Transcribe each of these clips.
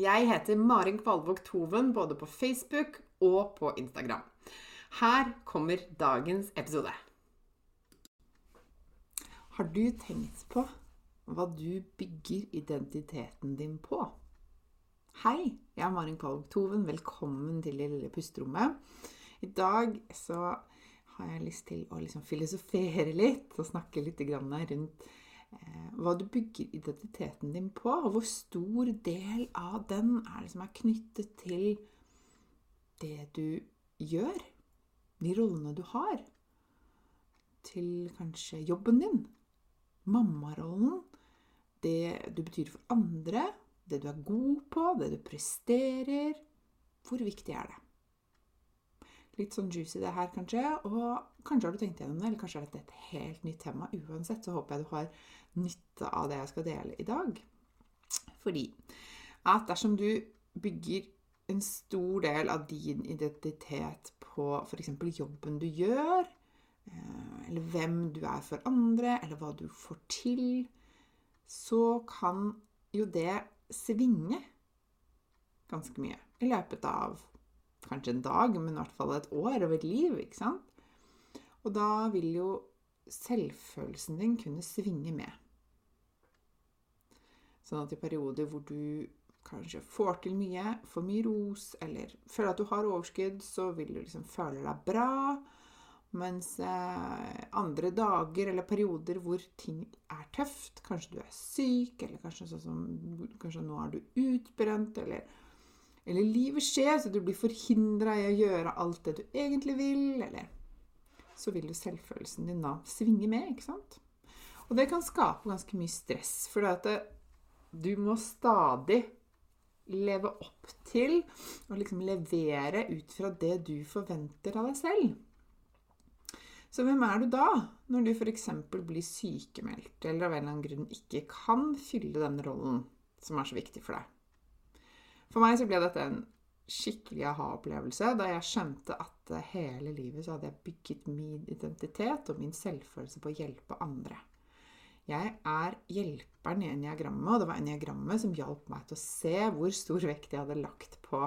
Jeg heter Marin Kvalvåg Toven både på Facebook og på Instagram. Her kommer dagens episode. Har du tenkt på hva du bygger identiteten din på? Hei, jeg er Marin Kvalvåg Toven. Velkommen til det lille pusterommet. I dag så har jeg lyst til å liksom filosofere litt og snakke litt rundt hva du bygger identiteten din på, og hvor stor del av den er det som er knyttet til det du gjør, de rollene du har, til kanskje jobben din, mammarollen, det du betyr for andre, det du er god på, det du presterer Hvor viktig er det? Litt sånn juicy det her, kanskje. Og kanskje har du tenkt gjennom det, eller kanskje er dette et helt nytt tema. Uansett så håper jeg du har nytte av det jeg skal dele i dag. Fordi at dersom du bygger en stor del av din identitet på f.eks. jobben du gjør, eh, eller hvem du er for andre, eller hva du får til, så kan jo det svinge ganske mye i løpet av kanskje en dag, men i hvert fall et år og et liv. ikke sant? Og da vil jo selvfølelsen din kunne svinge med. Sånn at i perioder hvor du kanskje får til mye, får mye ros, eller føler at du har overskudd, så vil du liksom føle deg bra. Mens eh, andre dager eller perioder hvor ting er tøft, kanskje du er syk, eller kanskje, sånn som, kanskje nå er du utbrent, eller, eller livet skjer, så du blir forhindra i å gjøre alt det du egentlig vil, eller Så vil jo selvfølelsen din da svinge med, ikke sant? Og det kan skape ganske mye stress. For du må stadig leve opp til og liksom levere ut fra det du forventer av deg selv. Så hvem er du da, når du f.eks. blir sykemeldt eller av en eller annen grunn ikke kan fylle den rollen som er så viktig for deg? For meg så ble dette en skikkelig aha-opplevelse da jeg skjønte at hele livet så hadde jeg bygget min identitet og min selvfølelse på å hjelpe andre. Jeg er hjelperen i eniagrammet, og det var eniagrammet som hjalp meg til å se hvor stor vekt jeg hadde lagt på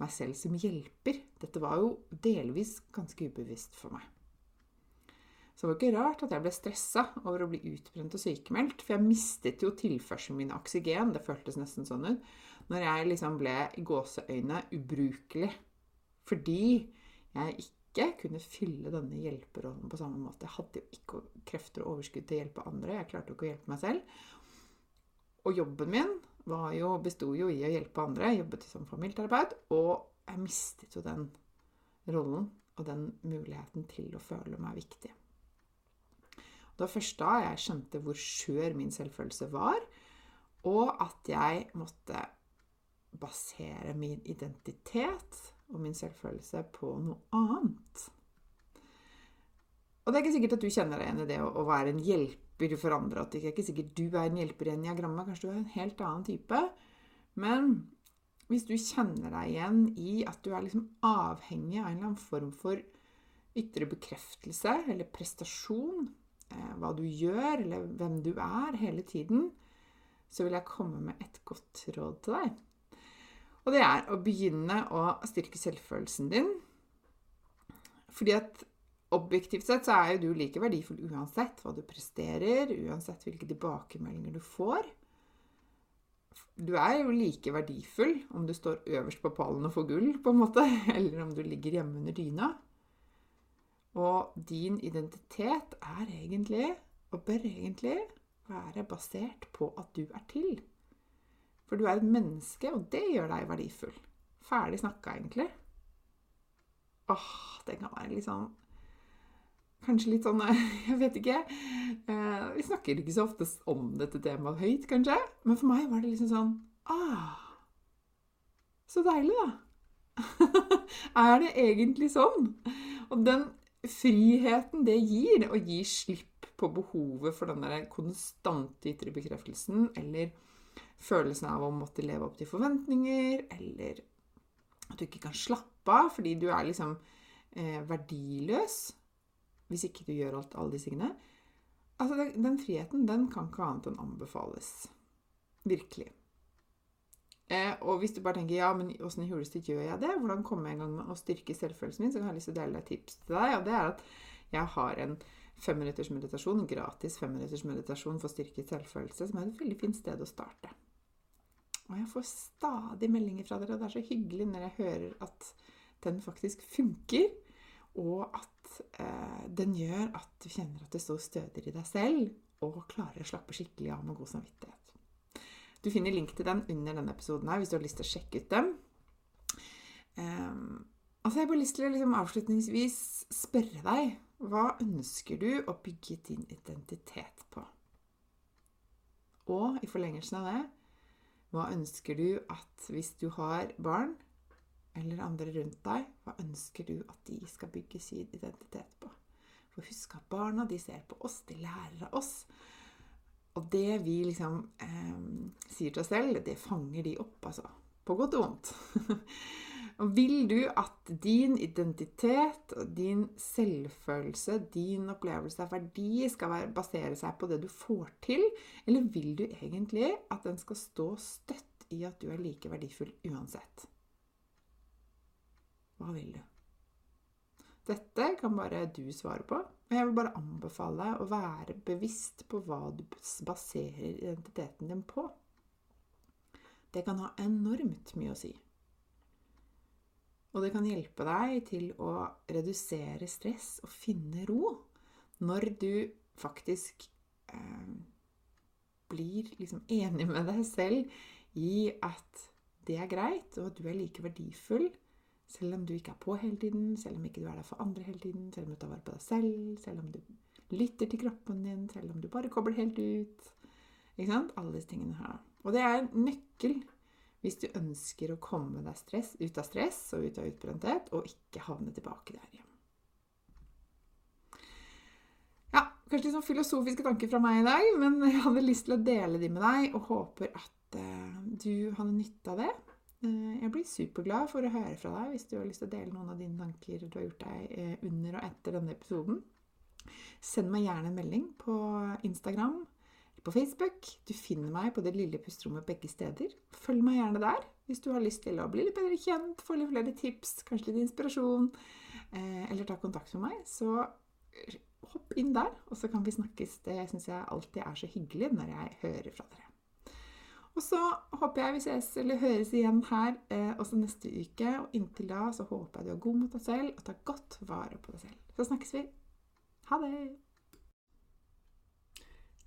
meg selv som hjelper. Dette var jo delvis ganske ubevisst for meg. Så det var ikke rart at jeg ble stressa over å bli utbrent og sykemeldt, for jeg mistet jo tilførselen min av oksygen, det føltes nesten sånn ut, når jeg liksom ble i gåseøyne ubrukelig. Fordi jeg ikke kunne fylle denne hjelperollen på samme måte. Jeg hadde jo ikke krefter og overskudd til å hjelpe andre. Jeg klarte jo ikke å hjelpe meg selv. Og jobben min jo, besto jo i å hjelpe andre. Jeg jobbet som familieterapeut. Og jeg mistet jo den rollen og den muligheten til å føle meg viktig. Det var først da jeg skjønte hvor skjør min selvfølelse var, og at jeg måtte basere min identitet og min selvfølelse på noe annet. Og det er ikke sikkert at du kjenner deg igjen i det å, være en hjelper for andre. At det er ikke sikkert du er en hjelper i eniagrammet. Kanskje du er en helt annen type. Men hvis du kjenner deg igjen i at du er liksom avhengig av en eller annen form for ytre bekreftelse eller prestasjon, eh, hva du gjør, eller hvem du er, hele tiden, så vil jeg komme med et godt råd til deg. Og det er å begynne å styrke selvfølelsen din. Fordi at objektivt sett så er jo du like verdifull uansett hva du presterer, uansett hvilke tilbakemeldinger du får. Du er jo like verdifull om du står øverst på pallen og får gull, på en måte, eller om du ligger hjemme under dyna. Og din identitet er egentlig, og bør egentlig, være basert på at du er til. For du er et menneske, og det gjør deg verdifull. Ferdig snakka, egentlig. Åh, det kan være litt sånn Kanskje litt sånn Jeg vet ikke. Eh, vi snakker ikke så ofte om dette temaet høyt, kanskje. Men for meg var det liksom sånn Ah, så deilig, da. er det egentlig sånn? Og den friheten det gir, å gi slipp på behovet for den der konstante ytre bekreftelsen, eller følelsen av å måtte leve opp til forventninger, eller at du ikke kan slappe av fordi du er liksom eh, verdiløs hvis ikke du gjør alt, alle disse tingene. Altså, den, den friheten, den kan ikke annet enn anbefales. Virkelig. Eh, og hvis du bare tenker ja, men åssen i huleste gjør jeg det? Hvordan kommer jeg i gang med å styrke selvfølelsen min? Så jeg lyst til å dele et tips til deg. Og det er at jeg har en femminutters meditasjon, gratis femminutters meditasjon for styrket selvfølelse, som er et veldig fint sted å starte. Og jeg får stadig meldinger fra dere, og det er så hyggelig når jeg hører at den faktisk funker, og at eh, den gjør at du kjenner at det står stødigere i deg selv, og klarer å slappe skikkelig av med god samvittighet. Du finner link til den under denne episoden her hvis du har lyst til å sjekke ut dem. Um, altså jeg har bare lyst til å liksom avslutningsvis spørre deg hva ønsker du å bygge din identitet på? Og i forlengelsen av det hva ønsker du at hvis du har barn eller andre rundt deg, hva ønsker du at de skal bygge sin identitet på? For husk at barna de ser på oss, de lærer av oss. Og det vi liksom sier til oss selv, det fanger de opp, altså. På godt og vondt. og vil du at din identitet, din selvfølelse, din opplevelse av verdi skal basere seg på det du får til, eller vil du egentlig at den skal stå støtt i at du er like verdifull uansett? Hva vil du? Dette kan bare du svare på. Og jeg vil bare anbefale deg å være bevisst på hva du baserer identiteten din på. Det kan ha enormt mye å si. Og det kan hjelpe deg til å redusere stress og finne ro når du faktisk eh, blir liksom enig med deg selv i at det er greit, og at du er like verdifull selv om du ikke er på hele tiden, selv om ikke du er der for andre hele tiden, selv om du tar vare på deg selv, selv om du lytter til kroppen din, selv om du bare kobler helt ut. Ikke sant? Alle disse tingene her. Og det er en nøkkel hvis du ønsker å komme deg stress, ut av stress og ut av utbrenthet, og ikke havne tilbake der igjen. Ja, kanskje litt sånn filosofiske tanker fra meg i dag, men jeg hadde lyst til å dele de med deg, og håper at uh, du hadde nytte av det. Eh, jeg blir superglad for å høre fra deg hvis du har lyst til å dele noen av dine tanker du har gjort deg eh, under og etter denne episoden. Send meg gjerne en melding på Instagram på Facebook. Du finner meg på Det lille pusterommet begge steder. Følg meg gjerne der hvis du har lyst til å bli litt bedre kjent, få litt flere tips, kanskje litt inspirasjon, eh, eller ta kontakt med meg. Så hopp inn der, og så kan vi snakkes. Det syns jeg alltid er så hyggelig når jeg hører fra dere. Og så håper jeg vi ses eller høres igjen her eh, også neste uke. Og inntil da så håper jeg du er god mot deg selv og tar godt vare på deg selv. Så snakkes vi. Ha det!